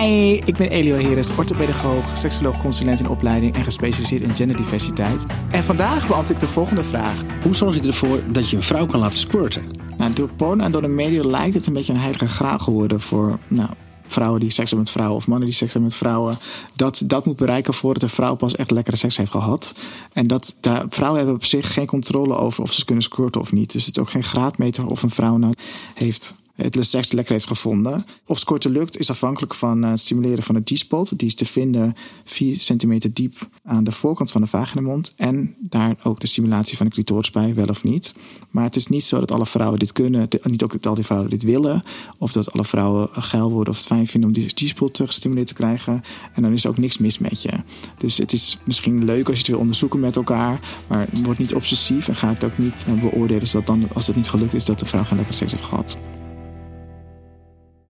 Hi, ik ben Elio Heres, orthopedagoog, seksoloog, consulent in opleiding en gespecialiseerd in genderdiversiteit. En vandaag beantwoord ik de volgende vraag. Hoe zorg je ervoor dat je een vrouw kan laten squirten? Nou, door porno en door de media lijkt het een beetje een heilige graal geworden voor nou, vrouwen die seks hebben met vrouwen of mannen die seks hebben met vrouwen. Dat dat moet bereiken voordat een vrouw pas echt lekkere seks heeft gehad. En dat daar, vrouwen hebben op zich geen controle over of ze kunnen squirten of niet. Dus het is ook geen graadmeter of een vrouw nou heeft het seks lekker heeft gevonden. Of squirten lukt is afhankelijk van het stimuleren van de G-spot. Die is te vinden 4 centimeter diep aan de voorkant van de vaginamond. En daar ook de stimulatie van de clitoris bij, wel of niet. Maar het is niet zo dat alle vrouwen dit kunnen. Niet ook dat al die vrouwen dit willen. Of dat alle vrouwen geil worden of het fijn vinden om die G-spot gestimuleerd te krijgen. En dan is er ook niks mis met je. Dus het is misschien leuk als je het wil onderzoeken met elkaar. Maar word niet obsessief en ga het ook niet beoordelen. Zodat dan, als het niet gelukt is, dat de vrouw geen lekkere seks heeft gehad.